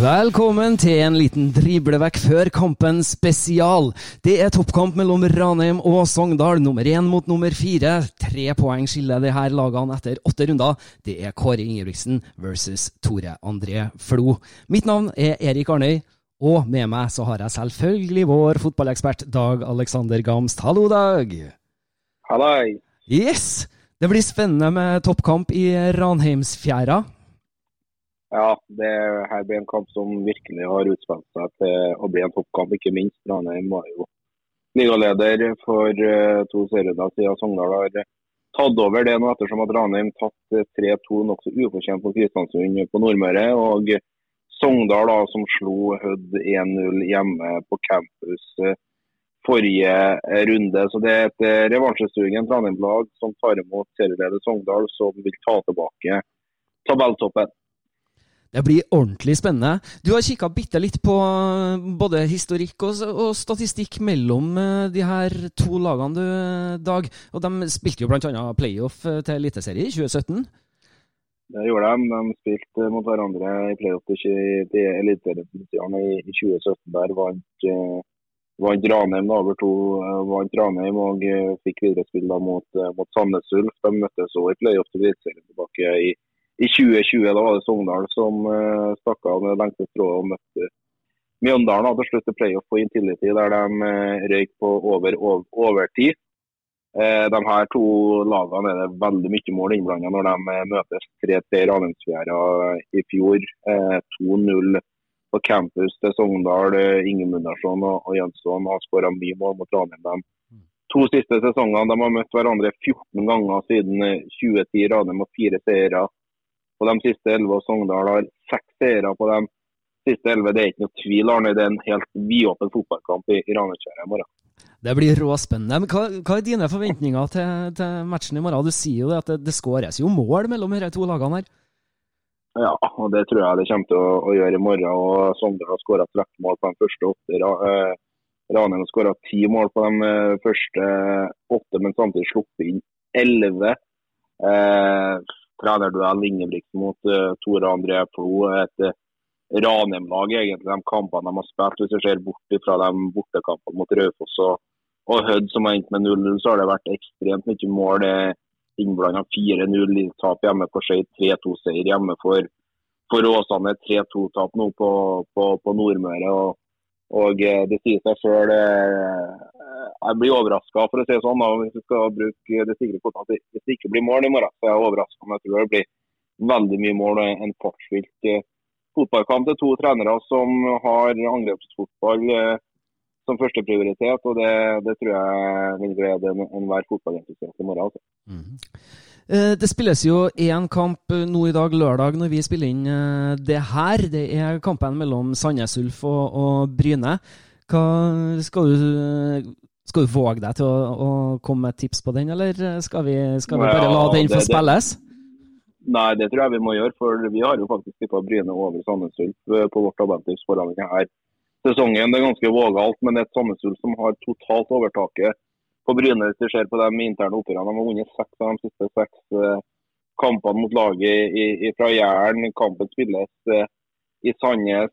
Velkommen til en liten driblevekk før kampen spesial. Det er toppkamp mellom Ranheim og Sogndal, nummer én mot nummer fire. Tre poeng skiller de her lagene etter åtte runder. Det er Kåre Ingebrigtsen versus Tore André Flo. Mitt navn er Erik Arnøy, og med meg så har jeg selvfølgelig vår fotballekspert Dag Alexander Gamst. Hallo, Dag. Halloi. Yes! Det blir spennende med toppkamp i Ranheimsfjæra. Ja, det her blir en kamp som virkelig har utspilt seg til å bli en toppkamp. Ikke minst Ranheim var jo ligaleder for eh, to serierunder siden Sogndal har tatt over det nå, ettersom at Ranheim tatt eh, 3-2 nokså ufortjent på Kristiansund på Nordmøre. Og Sogndal da, som slo Hødd 1-0 hjemme på campus eh, forrige eh, runde. Så det er et revansjesugent Ranheim-lag som tar imot serieleder Sogndal, som vil ta tilbake tabelltoppen. Det blir ordentlig spennende. Du har kikka bitte litt på eh, både historikk og, og statistikk mellom eh, de her to lagene, du, eh, Dag. Og De spilte jo bl.a. playoff til Eliteserie i 2017. Det gjorde de. De spilte mot hverandre i playoff til Eliteserien i i 2017. Der vant, vant Ranheim over to. Vant Ranheim og fikk viderespill mot, mot Sandnes Ulf. De møttes også i playoff til Eliteserien tilbake i, i 2020. Da var det Sogndal som uh, stakk av med lengste strået og møtte Mjøndalen da, til slutt til playoff på Intility, der de uh, røyk på over, over overtid. Eh, de her to lagene er det veldig mye mål innblanda når de møtes 3-3 i Ranheimsfjæra i fjor. Eh, 2-0 på campus til Sogndal. Ingemundarsson og, og Jønsson har skåra mye mål mot Ranheim. To siste sesongene de har møtt hverandre 14 ganger siden eh, 2010. Ranheim har fire seire på de siste 11, og Sogndal har seks seire på de siste 11. Det er ikke noe tvil, Arne. Det er en helt vidåpen fotballkamp i, i Ranheimsfjæra i morgen. Det blir råspennende. Men hva, hva er dine forventninger til, til matchen i morgen? Du sier jo det at det, det skåres jo mål mellom disse to lagene her. Ja, og det tror jeg det kommer til å, å gjøre i morgen. og Sogndal har skåra 13 mål på de første åtte. Eh, Ranheim har skåra 10 mål på de eh, første åtte, men samtidig sluppet inn 11. Eh, trenerduell Ingebrigtsen mot uh, Tore André Flo. Et uh, Ranheim-lag, egentlig, de kampene de har spilt. Hvis du ser bort fra de bortekampene mot Raufoss og, og Hødd, som har endt med 0-0, så har det vært ekstremt mye mål. Innblanda 4-0 tap hjemme for Skeid, 3-2-seier hjemme for, for Åsane, 3-2-tap nå på, på, på Nordmøre. og Og eh, det sier seg sjøl Jeg blir overraska, for å si det sånn, hvis vi skal bruke det sikre kortet. Hvis det ikke blir mål i morgen, så er jeg overraska. Men jeg tror det blir veldig mye mål og en fartsfylt fotballkamp. Det er to trenere som har angrepsfotball som som førsteprioritet. Og det, det tror jeg vil glede enhver fotballinteressert i morgen. Altså. Mm. Det spilles jo én kamp nå i dag, lørdag, når vi spiller inn det her. Det er kampen mellom Sandnes Ulf og, og Bryne. Hva skal du skal du våge deg til å, å, komme med tips på den, eller skal vi, skal vi bare la den få spilles? Nei, det tror jeg vi må gjøre. For vi har jo faktisk tippa Bryne over Sandnes Ulf eh, på vårt tabelltips her. sesongen. Er ganske vågalt, men det er et Sandnes Ulf som har totalt overtaket på Bryne hvis du ser på de interne oppgjørene. De har vunnet seks av de siste seks eh, kampene mot laget i, i, fra Jæren. Kampen spilles uh, i Sandnes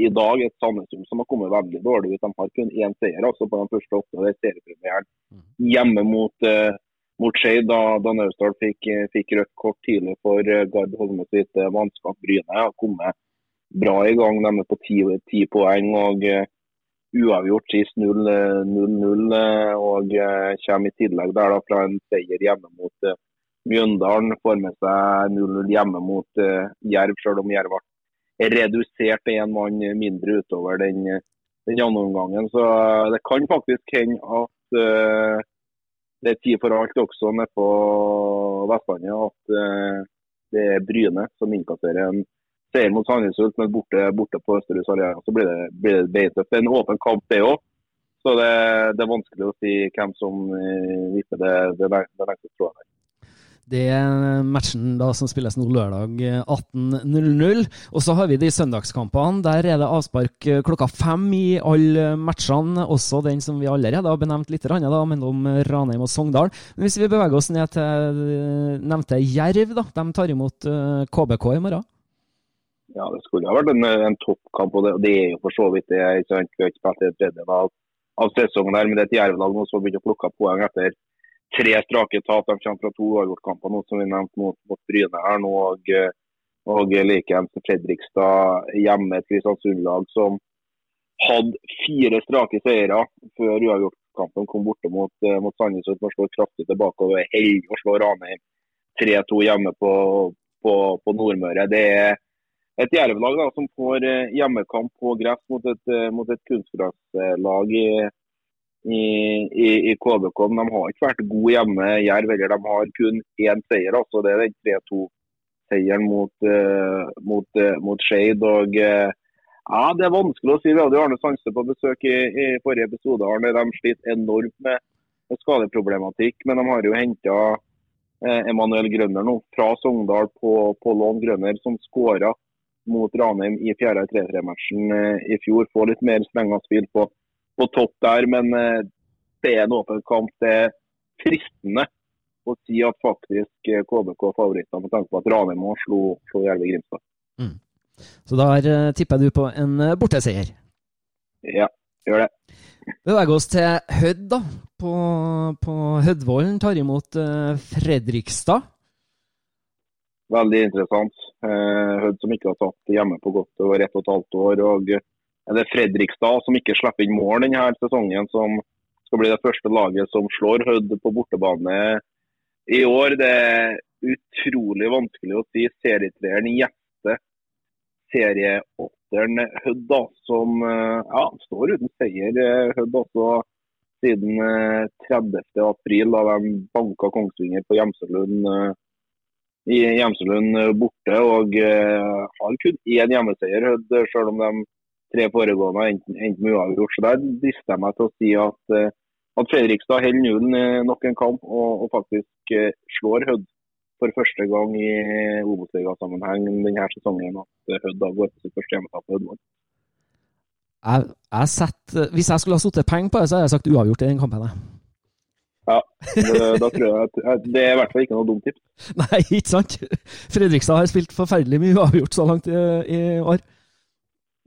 i dag et Sandnesund som har kommet veldig dårlig ut. De har kun én seier altså på den første åtte. Det er seriepremieren mm. hjemme mot, uh, mot Skeid, da, da Naustdal fikk, fikk, rødt kort tidlig for uh, Gard Holme sitt uh, mannskap. Bryne har kommet bra i gang. De er på ti, poeng. og uh, Uavgjort sist 0-0 og kommer i tillegg der da fra en seier hjemme mot Mjøndalen. Får med seg 0-0 hjemme mot Jerv, selv om Jerv ble redusert én mann mindre utover den, den andre omgangen. Så det kan faktisk hende at uh, det er tid for alt også nede på Vestlandet. At uh, det er Bryne som innkasserer en seier mot Sandnes men borte, borte på Østerhus Arena så blir det, blir det er en åpen kamp, det òg. Så det, det, er vanskelig å si hvem som viser vipper det, det, det neste tråden. Det er matchen da som spilles nå lørdag 18.00. Og så har vi de søndagskampene. Der er det avspark eh, klokka fem i alle matchene. Også den som vi allerede har benevnt litt, da, mellom Ranheim og Sogndal. Men hvis vi beveger oss ned til eh, nevnte Jerv, da. De tar imot KBK eh, i morgen. Ja, det skulle ha vært en, en toppkamp, og det, det, er jo for så vidt det. Vi har ikke spilt en tredjedel av, av sesongen her, men det er et Jerv-lag nå som begynner å plukke poeng etter tre strake tap. De kommer fra to avgjortkamper nå, som vi nevnte, mot, mot Bryne her nå. Og, og likeens Fredrikstad hjemme, et Kristiansund-lag som hadde fire strake seire før uavgjortkampen kom borte mot, mot Sandnes og slår kraftig tilbake. og er heldig å slår Ranheim 3-2 hjemme på, på, på, Nordmøre. Det er et jervlag som får hjemmekamp på gress mot et, mot et kunstgresslag i, i, i, KBK. Men de har ikke vært gode hjemme, Jerv. Eller de har kun én seier. altså Det er den 3-2-seieren mot, uh, mot, mot Skeid. Og ja, det er vanskelig å si. Vi hadde jo Arne Sandstø på besøk i, i, forrige episode. Arne, De sliter enormt med skadeproblematikk, men de har jo henta Emanuel Grønner nå fra Sogndal på, på lån. Grønner som skåra mot Ranheim i fjerde 3-3-matchen i fjor. Få litt mer strenga spill på på topp der, men eh, det er en åpen kamp. Det er fristende å si at faktisk KBK er favoritter med tanke på at Ranheim slo, slo Jerve Grimstad. Mm. Så da tipper du på en borteseier? Ja, gjør det. Vi Beveger oss til Hødd, da. På, på Hødvollen tar imot Fredrikstad. Veldig interessant. Hødd som ikke har tatt hjemme på godt over ett og et halvt år. og det er Fredrikstad som ikke slipper inn mål denne sesongen, som skal bli det første laget som slår Hødd på bortebane i år. Det er utrolig vanskelig å si. Serietreeren Gjette, serieåtteren Hødd, da, som eh, ja, står uten seier. Eh, Hødd også siden 30. Eh, april, da de banka Kongsvinger på Gjemselund i Gjemselund borte. Og har kun én hjemmeseier, selv om de tre foregående enten med uavgjort. Så Der drister jeg meg til å si at, eh, at Fredrikstad holder nullen eh, nok en kamp og, og faktisk eh, slår Hødd for første gang i Obos-ligasammenheng denne sesongen. At Hødd har gått på sitt første hjemmetap på Hødvold. Jeg, jeg setter, hvis jeg skulle ha satt penger på det, så hadde jeg sagt uavgjort i den kampen. Ja, det, da tror jeg at det er i hvert fall ikke noe dumt tips. Nei, ikke sant? Fredrikstad har spilt forferdelig mye uavgjort så langt i, i år.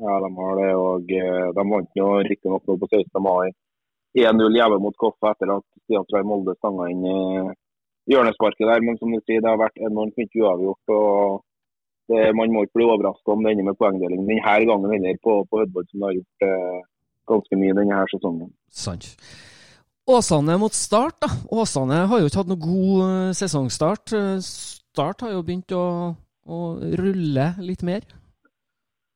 Ja, de har det. og eh, De vant jo riktignok på 16. mai 1-0 hjemme mot Koffa etter at Stian Svein Molde stanga inn i hjørnesparket der. Men som du sier, det har vært enormt mye uavgjort. og det, man må ikke bli overraska om det ender med poengdeling denne gangen heller på, på Hødborg, som det har gjort eh, ganske mye denne sesongen. Sant. Åsane mot Start, da. Åsane har jo ikke hatt noe god eh, sesongstart. Eh, start har jo begynt å, å rulle litt mer.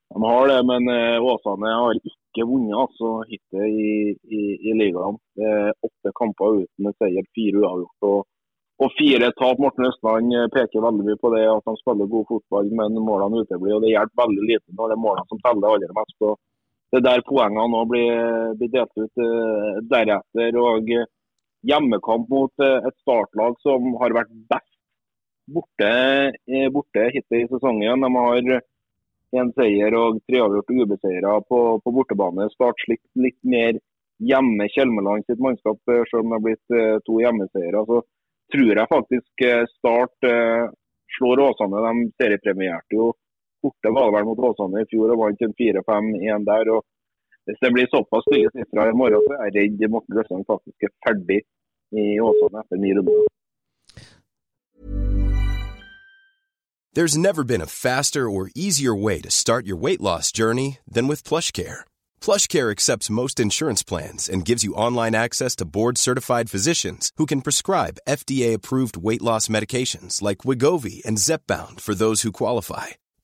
De har det, men eh, Åsane har ikke vunnet altså, hittil i, i, i ligaen. Åtte kamper uten seier, fire uavgjort. og og fire tap. Morten Østland peker veldig mye på det at de spiller god fotball, men målene uteblir. og Det hjelper veldig lite når det er målene som teller aller mest. og Det er der poengene nå blir, blir delt ut uh, deretter. og Hjemmekamp mot uh, et startlag som har vært best borte, uh, borte hittil i sesongen. De har én seier og tre avgjorte ubeseiere på, på bortebane. Start slitt litt mer hjemme Kjelmeland sitt mannskap, selv om det har blitt to hjemmeseiere. Så tror jeg faktisk eh, Start eh, slår Åsane. De seriepremierte jo borte var vel mot Åsane i fjor og vant en 4-5-1 der. og Hvis det blir såpass i morgen, så er jeg redd Morten Grøsland faktisk er ferdig i Åsane etter ni runder. There's never been a faster or easier way to start your weight loss journey than with PlushCare. PlushCare accepts most insurance plans and gives you online access to board-certified physicians who can prescribe FDA-approved weight loss medications like Wigovi and Zepbound for those who qualify.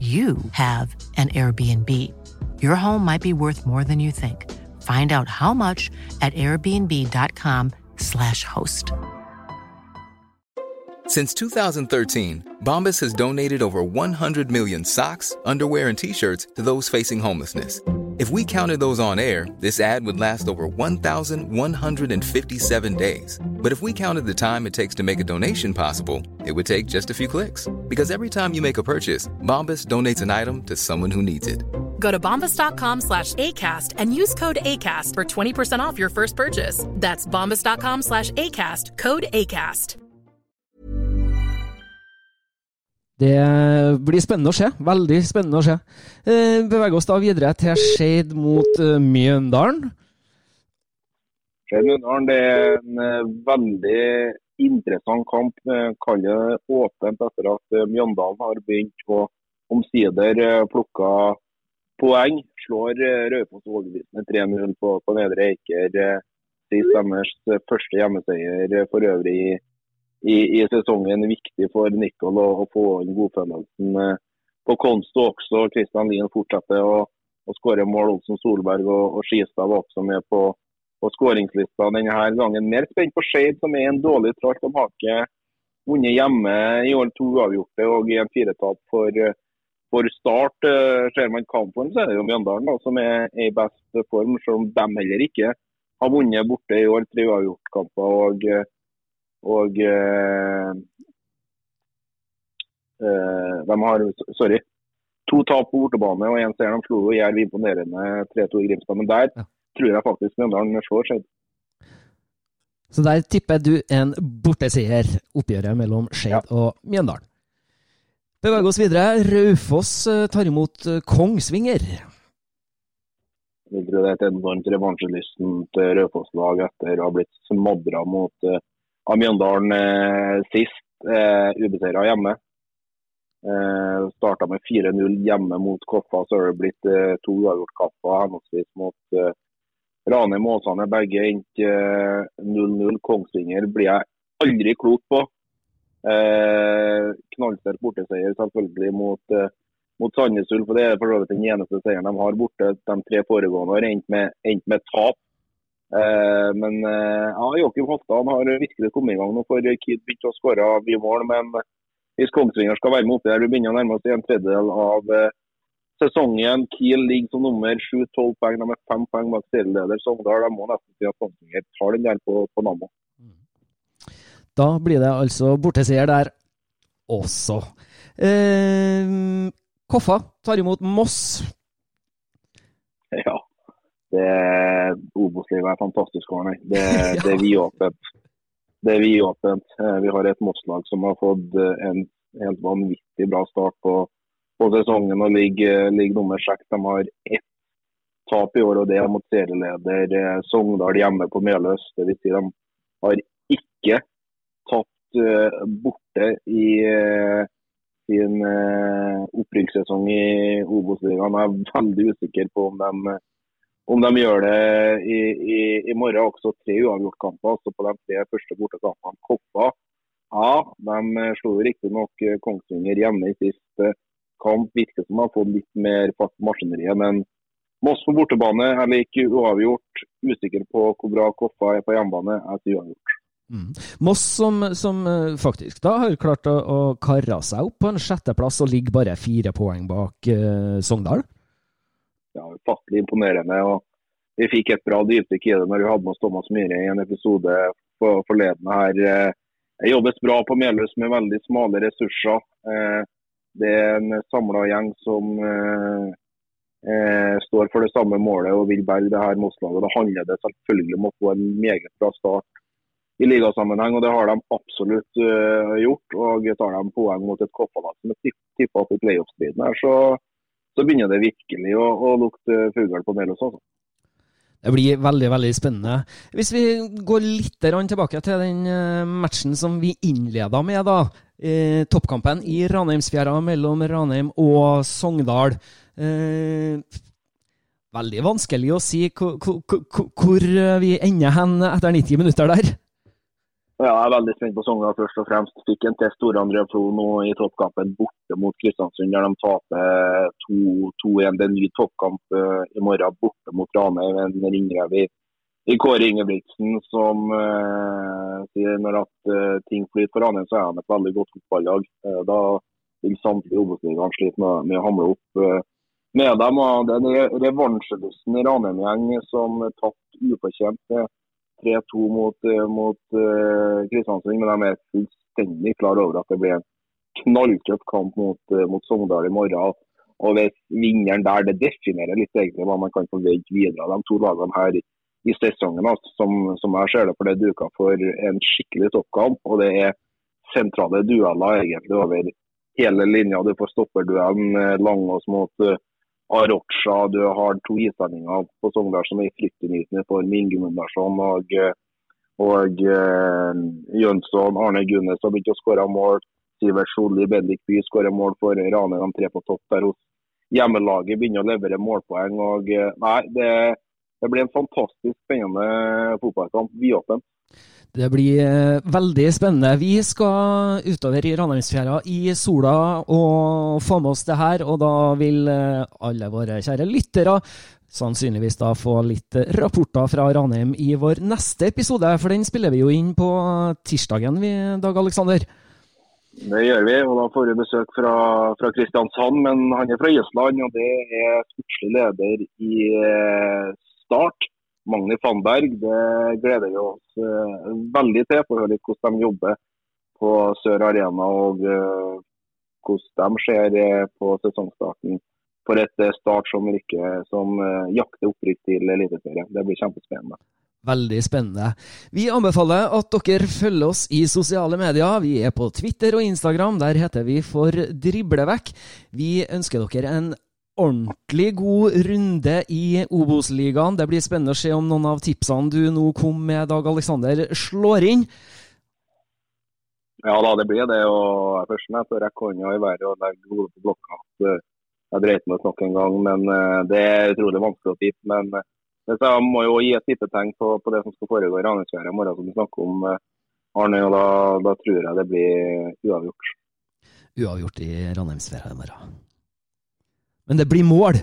you have an Airbnb. Your home might be worth more than you think. Find out how much at airbnb.com/slash host. Since 2013, Bombas has donated over 100 million socks, underwear, and t-shirts to those facing homelessness. If we counted those on air, this ad would last over 1,157 days. But if we counted the time it takes to make a donation possible, it would take just a few clicks. Because every time you make a purchase, Bombas donates an item to someone who needs it. Go to bombas.com slash ACAST and use code ACAST for 20% off your first purchase. That's bombas.com slash ACAST, code ACAST. Det blir spennende å se. Veldig spennende å se. Eh, beveger oss da videre til Skeid mot uh, Mjøndalen. Mjøndalen det er en uh, veldig interessant kamp. Uh, Kall det åpent etter at uh, Mjøndalen har begynt å omsider plukke poeng. Slår Raufoss overbevisende 3-0 på, på Nedre Eiker. Sist deres første hjemmeseier for øvrig i i, i, sesongen viktig for Nicol å, å få inn godfølelsen eh, på konsto også. Kristian Lien fortsetter å, å skåre mål. Olsen Solberg og, og Skistad var også med på, på skåringslista denne gangen. Mer spent på Skeid, som er en dårlig tralt. De har ikke vunnet hjemme i år, to uavgjorte og en firetap for, for Start. Eh, ser man kampen, så er det jo Mjøndalen da, som er, i best form, selv om de heller ikke har vunnet borte i år. Tre uavgjortkamper. og og øh, øh, de har sorry, to tap på bortebane og én seier. De slo Jerv imponerende 3-2 i Grimstad. Men der ja. Tror jeg faktisk Mjøndalen slår Skeid. Så der tipper du en borteseier, oppgjøret mellom Skeid ja. og Mjøndalen. Beveger oss videre. Raufoss eh, tar imot eh, Kongsvinger. Det er et enormt revansjelystent Raufoss-lag etter å ha blitt smadra mot av Mjøndalen eh, sist, eh, ubeseira hjemme. Eh, Starta med 4-0 hjemme mot Koffa, så har det blitt eh, to uavgjortkamper henholdsvis mot eh, Ranheim og Åsane. Begge endte 0-0. Eh, Kongsvinger blir jeg aldri klok på. Eh, Knallsterk borteseier selvfølgelig mot, eh, mot Sandnes Ulf. Det er for den eneste seieren de har borte. De tre foregående har endt med, endt med tap. Eh, men eh, ja, Joakim Hofstad har virkelig kommet i gang nå for Kid begynte å skåre mye mål. Men hvis Kongsvinger skal være med oppi der, vi begynner å nærme oss en tredjedel av, eh, sesongen. Kiel ligger som nummer 7-12 poeng. De er fem poeng bak serieleder Sogndal. De må nesten si at Kongsvinger tar den der på, på Nammo. Da blir det altså borteseier der også. Eh, Koffa tar imot Moss. Ja. Det Obos-livet er fantastisk. Arne. Det, Ja. det er vidåpent. Det er vidåpent. Eh, Vi har et Moss-lag som har fått eh, en helt vanvittig bra start på, på sesongen og ligger, ligger nummer seks. De har ett tap i år, og det er mot serieleder eh, Sogndal hjemme på Meløs. Det vil si de har ikke tatt eh, borte i eh, sin uh, opprykkssesong i Obos-ligaen. Jeg er veldig usikker på om de, om de gjør det i, i, i morgen. Også tre uavgjortkamper altså på de tre første bortekampene. Koppa ja, de slo riktignok Kongsvinger hjemme i sist kamp. Virker som de har fått litt mer fart på maskineriet. Men Moss på bortebane er ikke uavgjort. Usikker på hvor bra Koffa er på hjemmebane. Jeg sier uavgjort. Moss som, som eh, faktisk da har klart å, å karre seg opp på en sjetteplass og ligger bare fire poeng bak eh, Sogndal. ja, ufattelig imponerende. og Vi fikk et bra dypdykk i det når vi hadde med oss Thomas Myhre i en episode for, forleden her. Eh, Det jobbes bra på Melhus med veldig smale ressurser. Eh, Det er en samla gjeng som eh, eh, står for det samme målet og vil bære det her Moss-laget. Da handler det selvfølgelig om å få en meget bra start i ligasammenheng, og det har de absolutt uh, gjort. og Tar de poeng mot et Koppalag som er tippa opp i playoff-striden så så begynner det virkelig å, å lukte fugl på Melhus. Altså. Det blir veldig veldig spennende. Hvis vi går litt tilbake til den eh, matchen som vi innleda med, da. Eh, toppkampen i Ranheimsfjæra mellom Ranheim og Sogndal. Eh, veldig vanskelig å si hvor, vi ender hen etter 90 minutter der. Ja, jeg er veldig spent på Sogndal først og fremst. Fikk en til storandre Flo nå i toppkampen borte mot Kristiansund, der de taper 2-1. Det er en ny toppkamp uh, i morgen borte mot Ranheim. En ringrev i Kåre Ingebrigtsen som uh, sier når at uh, ting flyter for Ranheim, så er han et veldig godt fotballag. da vil samtlige Obos-ligaen slite med, med, å hamle opp med dem. og Den revansjelysten i Ranheim-gjeng som tapte ufortjent. 3-2 mot, mot uh, Kristiansund, men de er fullstendig klar over at det blir en knalltøff kamp mot, uh, mot Sogndal i morgen. Og hvis vinneren der, det definerer litt egentlig hva man kan forvente videre av de to lagene her i, sesongen. Altså, som, som, jeg ser det, for det er duka for en skikkelig toppkamp. Og det er sentrale dueller egentlig over hele linja. Du får stopperduellen Langås mot uh, Arocha, du har to islendinger på Sogndal som er i fryktinngytende form. Ingemundsson og, og uh, Jønsson. Arne Gunnes har begynt å skåre mål. Sivert Solli, Bendik By skårer mål for Ranheim. De tre på topp der hos hjemmelaget begynner å levere målpoeng. og uh, Nei, det, det blir en fantastisk spennende fotballkamp. Vidåpen. Det blir eh, veldig spennende. Vi skal utover i Ranheimsfjæra i sola og få med oss det her. Og da vil eh, alle våre kjære lyttere sannsynligvis da få litt rapporter fra Ranheim i vår neste episode. For den spiller vi jo inn på tirsdagen, vi, Dag Aleksander. Det gjør vi, og da får vi besøk fra, fra Kristiansand. Men han er fra Østland, og det er sportslig leder i eh, Start. Magni Fannberg. Det gleder vi oss uh, veldig til. Få høre litt hvordan de jobber på Sør Arena og uh, hvordan de ser uh, på sesongstarten for et Start som, ikke, som jakter opprykk til Eliteserien. Det blir kjempespennende. Veldig spennende. Vi anbefaler at dere følger oss i sosiale medier. Vi er på Twitter og Instagram. Der heter vi for Driblevekk. Vi ønsker dere en ordentlig god runde i Obos-ligaen. Det blir spennende å se om noen av tipsene du nå kom med, Dag Aleksander, slår inn. Ja da, det blir det. og først må jeg å rekke hånda i været og legge hodet på blokka. Jeg dreit meg ut nok en gang, men det er utrolig vanskelig å tippe. Men jeg må jo gi et tippetegn på, på, det som skal foregå i Ranheimsfjæra i morgen, som vi snakker om, Arne. og da, da tror jeg det blir uavgjort. Uavgjort i Ranheimsfjæra i morgen. Men det blir mål?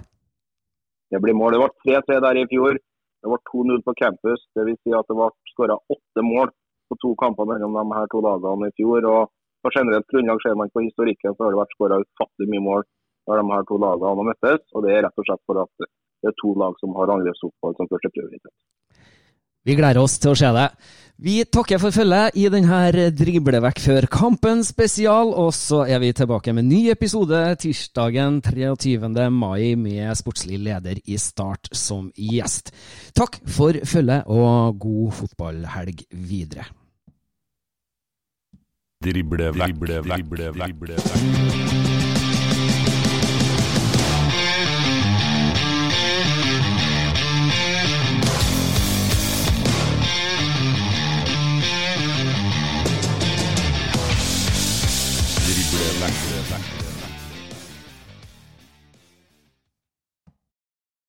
Det blir mål. Det ble 3-3 der i fjor. Det ble 2-0 på campus. Vil si at det ble skåra åtte mål på to kamper mellom de her to lagene i fjor. og På generelt grunnlag ser man på historikken så har det vært skåra ufattelig mye mål. når de her to lagene har møttes. og Det er rett og slett for at det er to lag som har angrepsfotball som første prioritet. Vi gleder oss til å se det. Vi takker for følget i denne Driblevekk før kampen spesial, og så er vi tilbake med ny episode tirsdagen 23. mai med sportslig leder i Start som gjest. Takk for følget og god fotballhelg videre. Driblevekk, driblevekk, driblevekk.